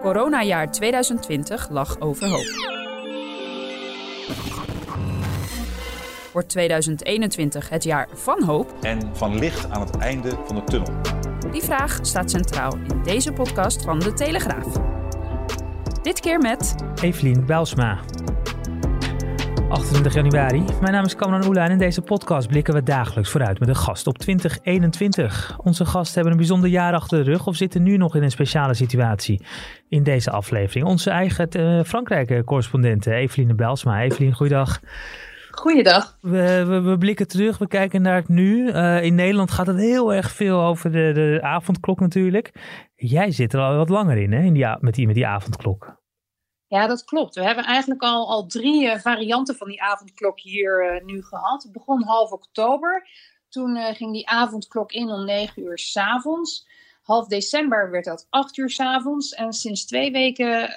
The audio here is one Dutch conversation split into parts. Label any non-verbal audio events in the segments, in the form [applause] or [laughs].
Coronajaar 2020 lag overhoop. Wordt 2021 het jaar van hoop? En van licht aan het einde van de tunnel? Die vraag staat centraal in deze podcast van De Telegraaf. Dit keer met... Evelien Belsma. 28 januari. Mijn naam is Kamran Oela en in deze podcast blikken we dagelijks vooruit met een gast op 2021. Onze gasten hebben een bijzonder jaar achter de rug of zitten nu nog in een speciale situatie in deze aflevering. Onze eigen uh, Frankrijk-correspondent Evelien Belsma. Evelien, goeiedag. Goeiedag. We, we, we, blikken terug, we kijken naar het nu. Uh, in Nederland gaat het heel erg veel over de, de avondklok natuurlijk. Jij zit er al wat langer in, hè, in die, met, die, met die avondklok. Ja, dat klopt. We hebben eigenlijk al, al drie uh, varianten van die avondklok hier uh, nu gehad. Het begon half oktober. Toen ging die avondklok in om negen uur s'avonds. Half december werd dat acht uur s'avonds. En sinds twee weken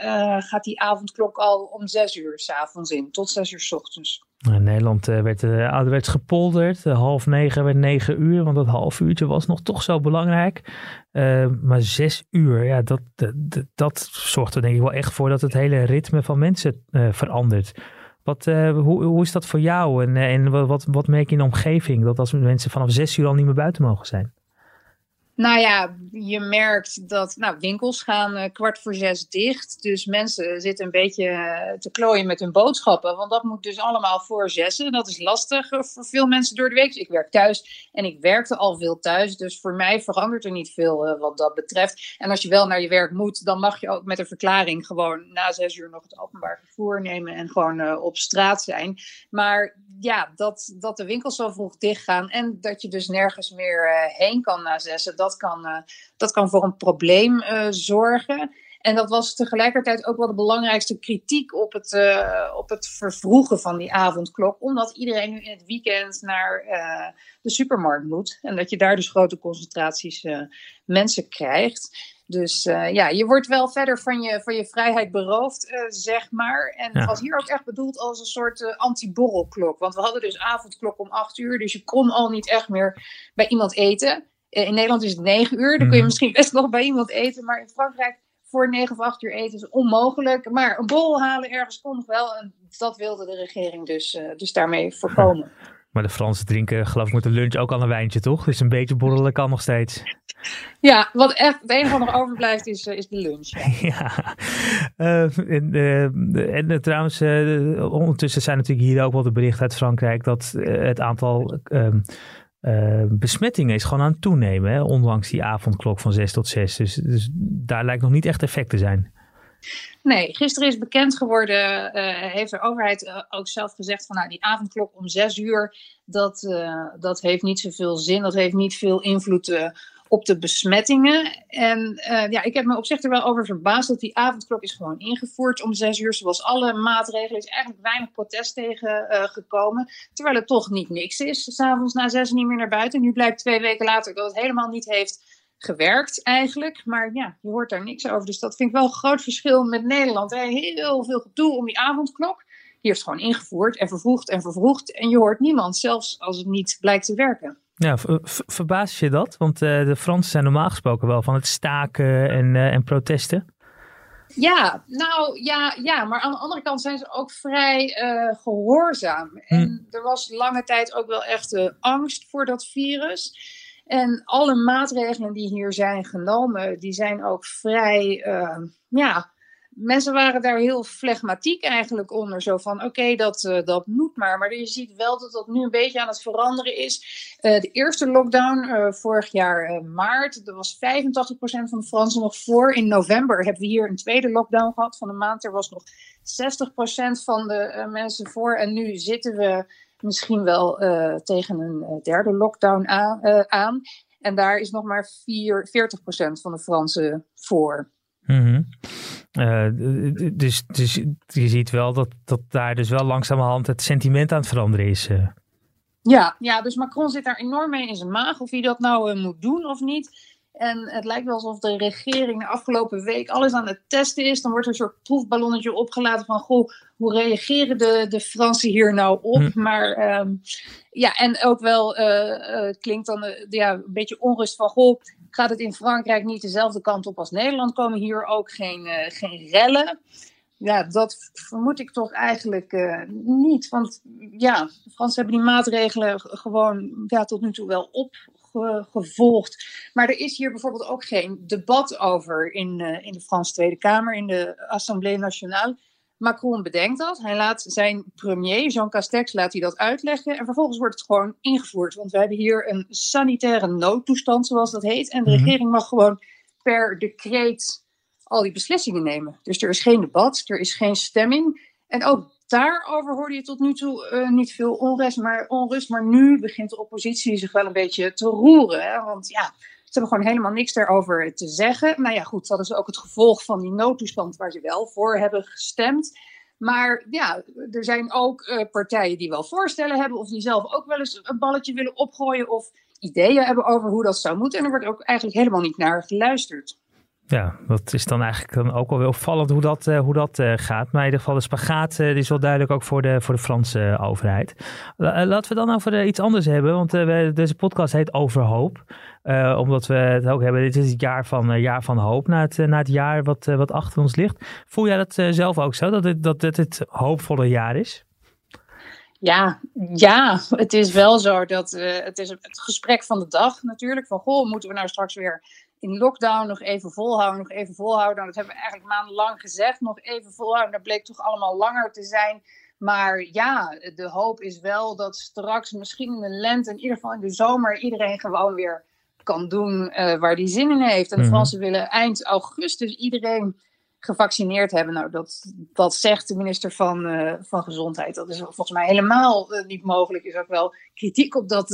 gaat die avondklok al om zes uur s'avonds in, tot zes uur s ochtends. In Nederland uh, werd uh, ouderwets gepolderd. Uh, half negen werd negen uur, want dat half uurtje was nog toch zo belangrijk. maar zes uur, ja, dat, dat, dat, zorgt er denk ik wel echt voor dat het hele ritme van mensen verandert. Wat, hoe, hoe is dat voor jou en, en wat, wat merk je in de omgeving? Dat als mensen vanaf zes uur al niet meer buiten mogen zijn? Nou ja, je merkt dat nou, winkels gaan uh, kwart voor zes dicht. Dus mensen zitten een beetje uh, te klooien met hun boodschappen. Want dat moet dus allemaal voor zessen. Dat is lastig uh, voor veel mensen door de week. Dus ik werk thuis en ik werkte al veel thuis. Dus voor mij verandert er niet veel wat dat betreft. En als je wel naar je werk moet, dan mag je ook met een verklaring gewoon na zes uur nog het openbaar vervoer nemen. En gewoon op straat zijn. Maar ja, dat, dat de winkels zo vroeg dicht gaan en dat je dus nergens meer heen kan na zessen. Dat kan, uh, dat kan voor een probleem uh, zorgen. En dat was tegelijkertijd ook wel de belangrijkste kritiek op het, uh, op het vervroegen van die avondklok. Omdat iedereen nu in het weekend naar de supermarkt moet. En dat je daar dus grote concentraties mensen krijgt. Dus ja, je wordt wel verder van je, van je vrijheid beroofd, zeg maar. En het was hier ook echt bedoeld als een soort anti-borrelklok. Want we hadden dus avondklok om acht uur, dus je kon al niet echt meer bij iemand eten. Eh, in Nederland is het 9 uur. Dan kun je mhm. misschien best nog bij iemand eten. Maar in Frankrijk voor 9 of 8 uur eten is onmogelijk. Maar een bol halen ergens kon nog wel. En dat wilde de regering dus, uh, dus daarmee [laughs] voorkomen. Maar de Fransen drinken geloof ik met de lunch ook al een wijntje, toch? Dus een beetje borrelen kan nog steeds. Ja, wat echt het enige wat nog overblijft is, uh, is de lunch. Ja, [laughs] uh, en, uh, en trouwens, ondertussen zijn natuurlijk hier ook wel de berichten uit Frankrijk dat het aantal ehm, uh, besmettingen is gewoon aan het toenemen, hè? ondanks die avondklok van 6 tot 6. Dus, dus daar lijkt nog niet echt effect te zijn. Nee, gisteren is bekend geworden, uh, heeft de overheid uh, ook zelf gezegd van nou die avondklok om 6 uur, dat, dat heeft niet zoveel zin, dat heeft niet veel invloed op de besmettingen. En uh, ja, ik heb me op zich er wel over verbaasd dat die avondklok is gewoon ingevoerd om zes uur. Zoals alle maatregelen is eigenlijk weinig protest tegen uh, gekomen. Terwijl het toch niet niks is. S'avonds na zes niet meer naar buiten. Nu blijkt twee weken later dat het helemaal niet heeft gewerkt eigenlijk. Maar ja, je hoort daar niks over. Dus dat vind ik wel een groot verschil met Nederland. Heel veel gedoe om die avondklok. Hier is gewoon ingevoerd en vervroegd en vervroegd. En je hoort niemand, zelfs als het niet blijkt te werken. Ja, verbaas je dat? Want uh, de Fransen zijn normaal gesproken wel van het staken en, uh, en protesten. Ja, nou ja, ja, maar aan de andere kant zijn ze ook vrij uh, gehoorzaam. En hm. er was lange tijd ook wel echt angst voor dat virus. En alle maatregelen die hier zijn genomen, die zijn ook vrij, ja, mensen waren daar heel flegmatiek eigenlijk onder. Zo van, oké, dat, uh, dat moet maar. Maar je ziet wel dat dat nu een beetje aan het veranderen is. Uh, de eerste lockdown uh, vorig jaar maart, er was 85% van de Fransen nog voor. In november hebben we hier een tweede lockdown gehad van een maand. Er was nog 60% van de mensen voor. En nu zitten we misschien wel tegen een derde lockdown aan. aan. En daar is nog maar 4, 40% van de Fransen voor. Mhm. Uh, dus, dus je ziet wel dat, dat daar dus wel langzamerhand het sentiment aan het veranderen is. Uh. Ja, ja, dus Macron zit daar enorm mee in zijn maag of hij dat nou uh, moet doen of niet. En het lijkt wel alsof de regering de afgelopen week alles aan het testen is. Dan wordt er een soort proefballonnetje opgelaten van, goh, hoe reageren de, de Fransen hier nou op? Hm. Maar um, ja, en ook wel uh, uh, klinkt dan uh, ja, een beetje onrust van, goh, gaat het in Frankrijk niet dezelfde kant op als Nederland? Komen hier ook geen, geen rellen? Ja, dat vermoed ik toch eigenlijk niet. Want ja, de Fransen hebben die maatregelen gewoon ja, tot nu toe wel op, gevolgd. Maar er is hier bijvoorbeeld ook geen debat over in, uh, in de Franse Tweede Kamer, in de Assemblée Nationale. Macron bedenkt dat. Hij laat zijn premier, Jean Castex, laat hij dat uitleggen. En vervolgens wordt het gewoon ingevoerd. Want we hebben hier een sanitaire noodtoestand, zoals dat heet. En de mhm. regering mag gewoon per decreet al die beslissingen nemen. Dus er is geen debat, er is geen stemming. En ook daarover hoorde je tot nu toe uh, niet veel onrust maar, onrust. maar nu begint de oppositie zich wel een beetje te roeren. Hè? Want ja, hebben gewoon helemaal niks daarover te zeggen. Nou ja, goed, dat is ook het gevolg van die noodtoestand waar ze wel voor hebben gestemd. Maar ja, er zijn ook uh, partijen die wel voorstellen hebben, of die zelf ook wel eens een balletje willen opgooien, of ideeën hebben over hoe dat zou moeten. En er wordt ook eigenlijk helemaal niet naar geluisterd. Ja, dat is dan eigenlijk dan ook wel weer opvallend hoe dat, uh, hoe dat uh, gaat. Maar in ieder geval de spagaat uh, is wel duidelijk ook voor de, voor de Franse overheid. laten we dan over iets anders hebben, want deze podcast heet Overhoop. omdat we het ook hebben, dit is het jaar van, jaar van hoop na het, na het jaar wat, wat achter ons ligt. Voel jij dat zelf ook zo, dat het, dat dit het hoopvolle jaar is? Ja, ja, het is wel zo dat het is het gesprek van de dag natuurlijk. Van goh, moeten we nou straks weer in lockdown nog even volhouden, nog even volhouden. Nou, dat hebben we eigenlijk maandenlang gezegd, nog even volhouden. Dat bleek toch allemaal langer te zijn. Maar ja, de hoop is wel dat straks misschien in de lente, in ieder geval in de zomer, iedereen gewoon weer kan doen uh, waar die zin in heeft. En de mhm. Fransen willen eind augustus iedereen gevaccineerd hebben. Nou, dat, dat zegt de minister van, uh, van Gezondheid. Dat is volgens mij helemaal uh, niet mogelijk. Is ook wel kritiek op dat,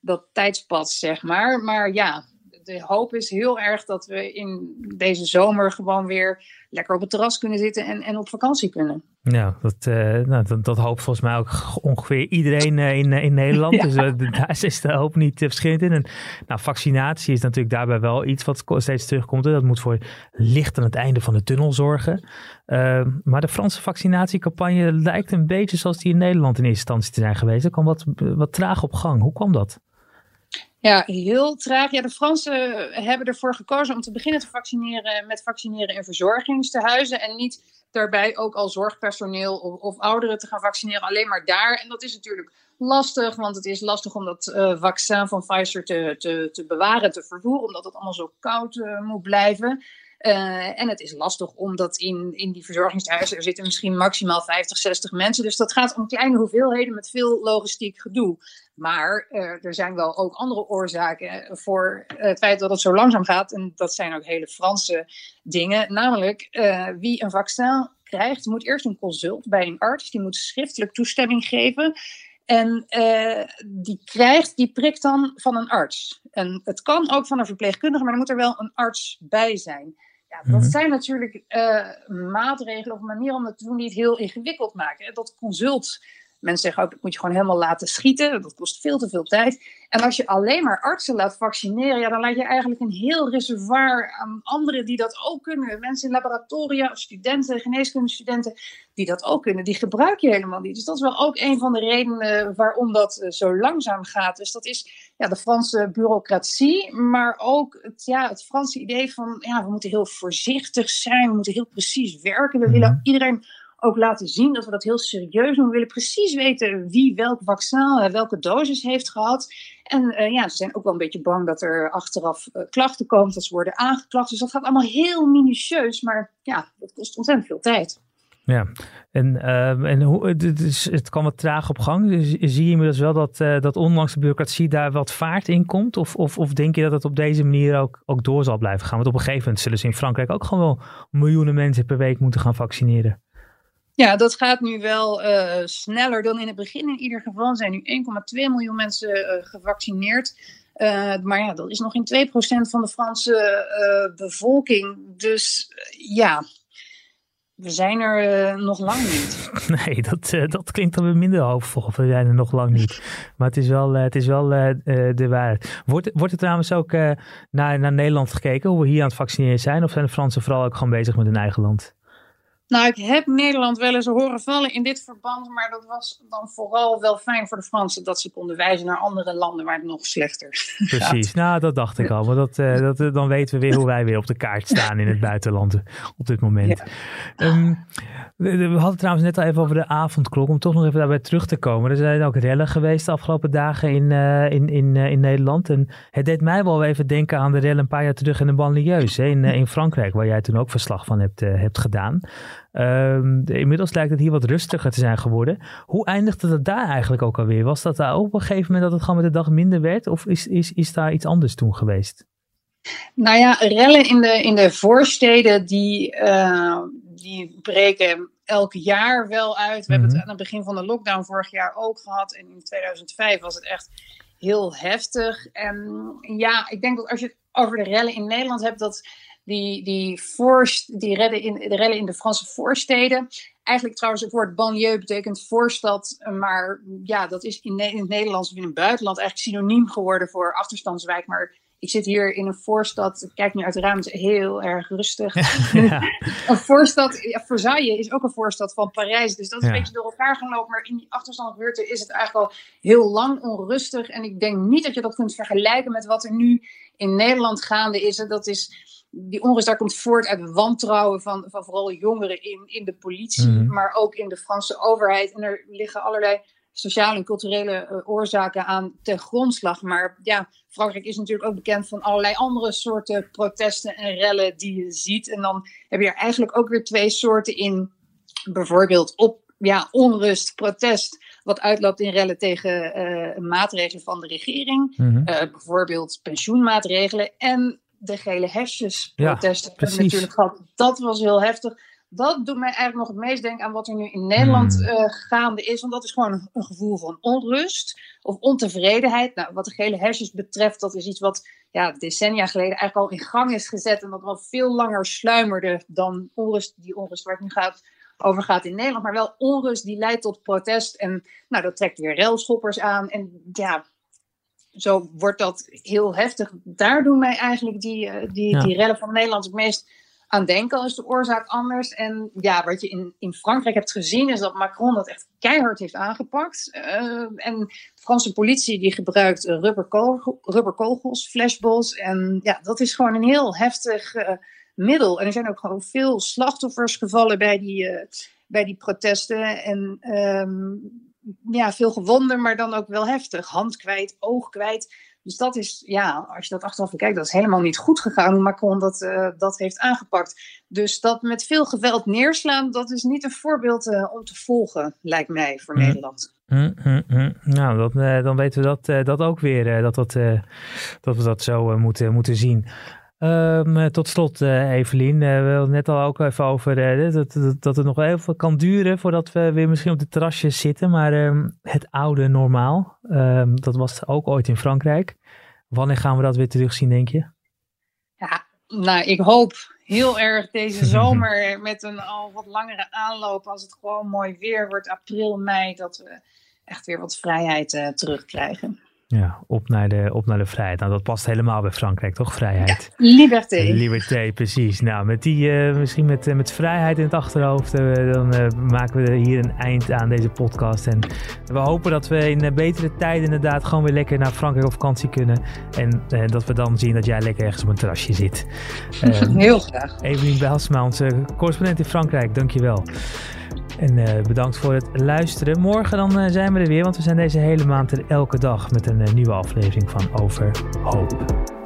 dat tijdspad, zeg maar. Maar ja, de hoop is heel erg dat we in deze zomer gewoon weer lekker op het terras kunnen zitten en, en op vakantie kunnen. Ja, dat, uh, nou, dat, dat, hoopt volgens mij ook ongeveer iedereen uh, in, in Nederland. [laughs] Dus uh, daar is de hoop niet verschillend in. En nou, vaccinatie is natuurlijk daarbij wel iets wat steeds terugkomt. Dat moet voor licht aan het einde van de tunnel zorgen. Ehm, maar de Franse vaccinatiecampagne lijkt een beetje zoals die in Nederland in eerste instantie te zijn geweest. Er kwam wat, wat traag op gang. Hoe kwam dat? Ja, heel traag. Ja, de Fransen hebben ervoor gekozen om te beginnen te vaccineren met vaccineren in verzorgingstehuizen en niet daarbij ook al zorgpersoneel of, ouderen te gaan vaccineren, alleen maar daar. En dat is natuurlijk lastig, want het is lastig om dat uh, vaccin van Pfizer te, te, te bewaren, te vervoeren, omdat het allemaal zo koud uh, moet blijven. Uh, en het is lastig omdat in, in die verzorgingshuizen er zitten misschien maximaal 50, 60 mensen. Dus dat gaat om kleine hoeveelheden met veel logistiek gedoe. Maar uh, er zijn wel ook andere oorzaken voor het feit dat het zo langzaam gaat. En dat zijn ook hele Franse dingen. Namelijk, wie een vaccin krijgt, moet eerst een consult bij een arts. Die moet schriftelijk toestemming geven. En die krijgt, die prikt dan van een arts. En het kan ook van een verpleegkundige, maar er moet er wel een arts bij zijn. Ja, dat mhm. zijn natuurlijk uh, maatregelen of manieren om dat te doen die het heel ingewikkeld maken. Dat consult Mensen zeggen ook, dat moet je gewoon helemaal laten schieten. Dat kost veel te veel tijd. En als je alleen maar artsen laat vaccineren, ja, dan laat je eigenlijk een heel reservoir aan anderen die dat ook kunnen. Mensen in laboratoria, studenten, geneeskundestudenten, die dat ook kunnen. Die gebruik je helemaal niet. Dus dat is wel ook een van de redenen waarom dat eh, zo langzaam gaat. Dus dat is ja, de Franse bureaucratie, maar ook het, ja, het Franse idee van, ja, we moeten heel voorzichtig zijn, we moeten heel precies werken. We willen mhm. iedereen ook laten zien dat we dat heel serieus doen. We willen precies weten wie welk vaccin, eh, welke dosis heeft gehad. En uh, ja, ze zijn ook wel een beetje bang dat er achteraf uh, klachten komen, dat ze worden aangeklaagd. Dus dat gaat allemaal heel minutieus, maar ja, dat kost ontzettend veel tijd. Ja, en, en hoe, het, is, het kwam wat traag op gang. Dus zie je inmiddels wel dat, dat ondanks de bureaucratie daar wat vaart in komt? Of, of, of denk je dat het op deze manier ook, ook door zal blijven gaan? Want op een gegeven moment zullen ze in Frankrijk ook gewoon wel miljoenen mensen per week moeten gaan vaccineren. Ja, dat gaat nu wel uh, sneller dan in het begin. In ieder geval zijn nu 1,2 miljoen mensen uh, gevaccineerd. maar ja, dat is nog in 2% van de Franse bevolking. Dus ja, we zijn er nog lang niet. [laughs] Nee, dat, dat klinkt dan weer minder hoopvol. We zijn er nog lang niet. Maar het is wel, het is wel de waarheid. Wordt, wordt er trouwens ook naar, naar Nederland gekeken, hoe we hier aan het vaccineren zijn? Of zijn de Fransen vooral ook gewoon bezig met hun eigen land? Nou, ik heb Nederland wel eens horen vallen in dit verband, maar dat was dan vooral wel fijn voor de Fransen dat ze konden wijzen naar andere landen waar het nog slechter Precies, nou dat dacht ik al, maar dat, uh, dat, eh, dan weten we weer hoe wij weer op de kaart staan in het buitenland op dit moment. Ehm, we, hadden trouwens net al even over de avondklok, om toch nog even daarbij terug te komen. Er zijn ook rellen geweest de afgelopen dagen in, uh, in, in, in Nederland en het deed mij wel even denken aan de rellen een paar jaar terug in de banlieue in, in Frankrijk, waar jij toen ook verslag van hebt, hebt gedaan. Um, inmiddels lijkt het hier wat rustiger te zijn geworden. Hoe eindigde het daar eigenlijk ook alweer? Was dat daar ook op een gegeven moment dat het gewoon met de dag minder werd? Of is, is, is daar iets anders toen geweest? Nou ja, rellen in de, in de voorsteden die, uh, die breken elk jaar wel uit. We hebben het mhm. aan het begin van de lockdown vorig jaar ook gehad. En in 2005 was het echt heel heftig. En ja, ik denk dat als je het over de rellen in Nederland hebt, dat die, die, voorst, die redden in, de rellen in de Franse voorsteden. Eigenlijk trouwens, het woord banlieue betekent voorstad, maar ja, dat is in, in het Nederlands of in het buitenland eigenlijk synoniem geworden voor achterstandswijk. Maar ik zit hier in een voorstad, ik kijk nu uit de ruimte, heel erg rustig. [laughs] [laughs] een voorstad, ja, Versailles is ook een voorstad van Parijs, dus dat is een beetje door elkaar gelopen. Maar in die achterstandsbuurten is het eigenlijk al heel lang onrustig. En ik denk niet dat je dat kunt vergelijken met wat er nu in Nederland gaande is. En dat is die onrust daar komt voort uit wantrouwen van, van vooral jongeren in, in de politie, mhm. maar ook in de Franse overheid. En er liggen allerlei sociale en culturele eh, oorzaken aan ten grondslag. Maar ja, Frankrijk is natuurlijk ook bekend van allerlei andere soorten protesten en rellen die je ziet. En dan heb je er eigenlijk ook weer twee soorten in. Bijvoorbeeld op ja, onrust, protest, wat uitloopt in rellen tegen uh, maatregelen van de regering. Mhm. Eh, bijvoorbeeld pensioenmaatregelen. En de gele hesjes protesten ja, natuurlijk gehad. Dat was heel heftig. Dat doet mij eigenlijk nog het meest denken aan wat er nu in Nederland hmm. uh, gaande is. Want dat is gewoon een, gevoel van onrust of ontevredenheid. Nou, wat de gele hesjes betreft, dat is iets wat ja, decennia geleden eigenlijk al in gang is gezet. En dat wel veel langer sluimerde dan onrust, die onrust waar het nu gaat, over gaat in Nederland. Maar wel onrust die leidt tot protest. En nou, dat trekt weer railschoppers aan. En ja, zo wordt dat heel heftig. Daar doen mij eigenlijk die, uh, die, die rellen van Nederland het meest aan denken. Al is de oorzaak anders. En ja, wat je in, in Frankrijk hebt gezien, is dat Macron dat echt keihard heeft aangepakt. Uh, en de Franse politie die gebruikt rubberkogels, rubberkogels, flashballs. En ja, dat is gewoon een heel heftig uh, middel. En er zijn ook gewoon veel slachtoffers gevallen bij die, bij die protesten. En um, ja, veel gewonden, maar dan ook wel heftig. Hand kwijt, oog kwijt. Dus dat is, ja, als je dat achteraf bekijkt, dat is helemaal niet goed gegaan hoe Macron dat, uh, dat heeft aangepakt. Dus dat met veel geweld neerslaan, dat is niet een voorbeeld uh, om te volgen, lijkt mij, voor mm. Nederland. Mm, mm, nou, dat, uh, dan weten we dat, dat ook weer, dat, dat, dat we dat zo moeten, moeten zien. Um, tot slot, uh, Evelien, uh, we hadden net al ook even over uh, dat, dat, dat, het nog even kan duren voordat we weer misschien op de terrasjes zitten. Maar um, het oude normaal, um, dat was ook ooit in Frankrijk. Wanneer gaan we dat weer terugzien, denk je? Ja, nou, ik hoop heel erg deze [laughs] zomer met een al wat langere aanloop. Als het gewoon mooi weer wordt, april, mei, dat we echt weer wat vrijheid terugkrijgen. Ja, op naar, de, op naar de vrijheid. Nou, dat past helemaal bij Frankrijk, toch? Vrijheid. Ja, liberté. Liberté, precies. Nou, met die, uh, misschien met, uh, met vrijheid in het achterhoofd, uh, dan maken we hier een eind aan deze podcast. En we hopen dat we in betere tijden inderdaad gewoon weer lekker naar Frankrijk op vakantie kunnen. En dat we dan zien dat jij lekker ergens op een terrasje zit. [laughs] Heel graag. Evelien Bijlsma, onze correspondent in Frankrijk, dankjewel. En uh, bedankt voor het luisteren. Morgen dan uh, zijn we er weer, want we zijn deze hele maand er elke dag met een uh, nieuwe aflevering van Over Hoop.